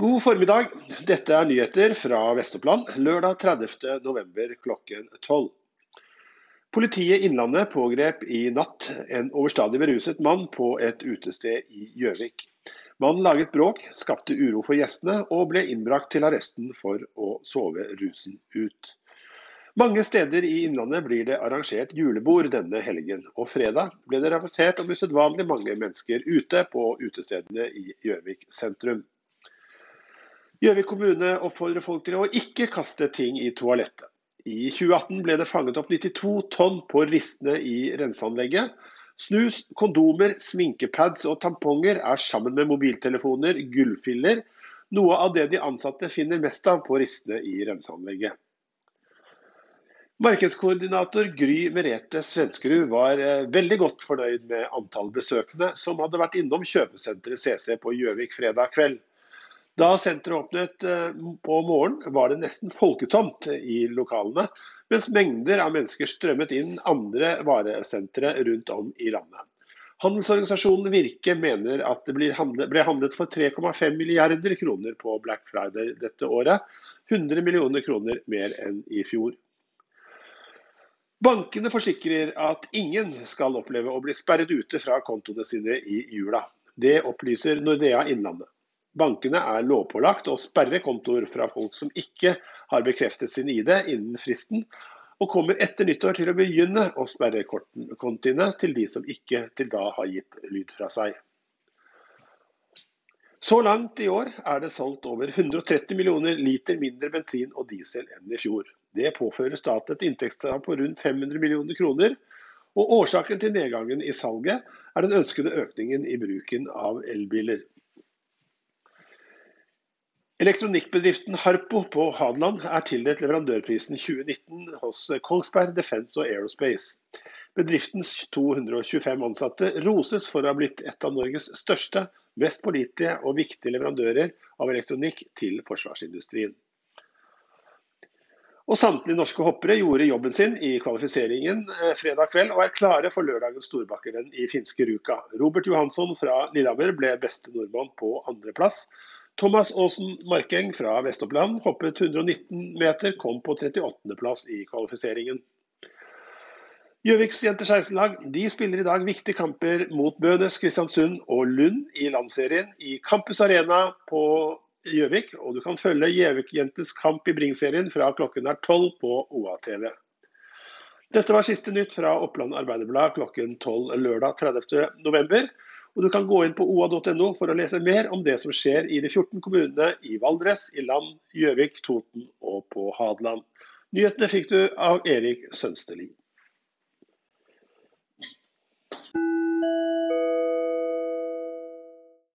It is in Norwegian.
God formiddag. Dette er nyheter fra Vest-Oppland lørdag 30.11. klokken 12. Politiet Innlandet pågrep i natt en overstadig beruset mann på et utested i Gjøvik. Mannen laget bråk, skapte uro for gjestene og ble innbrakt til arresten for å sove rusen ut. Mange steder i Innlandet blir det arrangert julebord denne helgen, og fredag ble det rapportert om usedvanlig mange mennesker ute på utestedene i Gjøvik sentrum. Gjøvik kommune oppfordrer folk til å ikke kaste ting i toalettet. I 2018 ble det fanget opp 92 tonn på ristene i renseanlegget. Snus, kondomer, sminkepads og tamponger er sammen med mobiltelefoner, gullfiller, noe av det de ansatte finner mest av på ristene i renseanlegget. Markedskoordinator Gry Merete Svenskerud var eh, veldig godt fornøyd med antall besøkende som hadde vært innom kjøpesenteret CC på Gjøvik fredag kveld. Da senteret åpnet eh, på morgenen, var det nesten folketomt i lokalene, mens mengder av mennesker strømmet inn andre varesentre rundt om i landet. Handelsorganisasjonen Virke mener at det ble handlet for 3,5 milliarder kroner på Black Friday dette året. 100 millioner kroner mer enn i fjor. Bankene forsikrer at ingen skal oppleve å bli sperret ute fra kontoene sine i jula. Det opplyser Nordea Innlandet. Bankene er lovpålagt å sperre kontoer fra folk som ikke har bekreftet sin ID innen fristen, og kommer etter nyttår til å begynne å sperre kontiene til de som ikke til da har gitt lyd fra seg. Så langt i år er det solgt over 130 millioner liter mindre bensin og diesel enn i fjor. Det påfører staten et inntektstap på rundt 500 millioner kroner. Og årsaken til nedgangen i salget er den ønskede økningen i bruken av elbiler. Elektronikkbedriften Harpo på Hadeland er tildelt leverandørprisen 2019 hos Kongsberg Defence og Aerospace. Bedriftens 225 ansatte roses for å ha blitt et av Norges største, mest pålitelige og viktige leverandører av elektronikk til forsvarsindustrien. Og Samtlige norske hoppere gjorde jobben sin i kvalifiseringen eh, fredag kveld og er klare for lørdagens storbakkerenn i finske Ruka. Robert Johansson fra Lillehammer ble beste nordmann på andreplass. Thomas Aasen Markeng fra Vest-Oppland hoppet 119 meter, kom på 38.-plass i kvalifiseringen. Gjøviks jenter 16-lag de spiller i dag viktige kamper mot Bønes, Kristiansund og Lund i landserien i Campus Arena på Gjøvik. Og du kan følge Gjøvik-jentes kamp i Bring-serien fra klokken er 12 på OA-TV. Dette var siste nytt fra Oppland Arbeiderblad klokken 12 lørdag 30.11. Og du kan gå inn på oa.no for å lese mer om det som skjer i de 14 kommunene i Valdres, i Land, Gjøvik, Toten og på Hadeland. Nyhetene fikk du av Erik Sønsterli.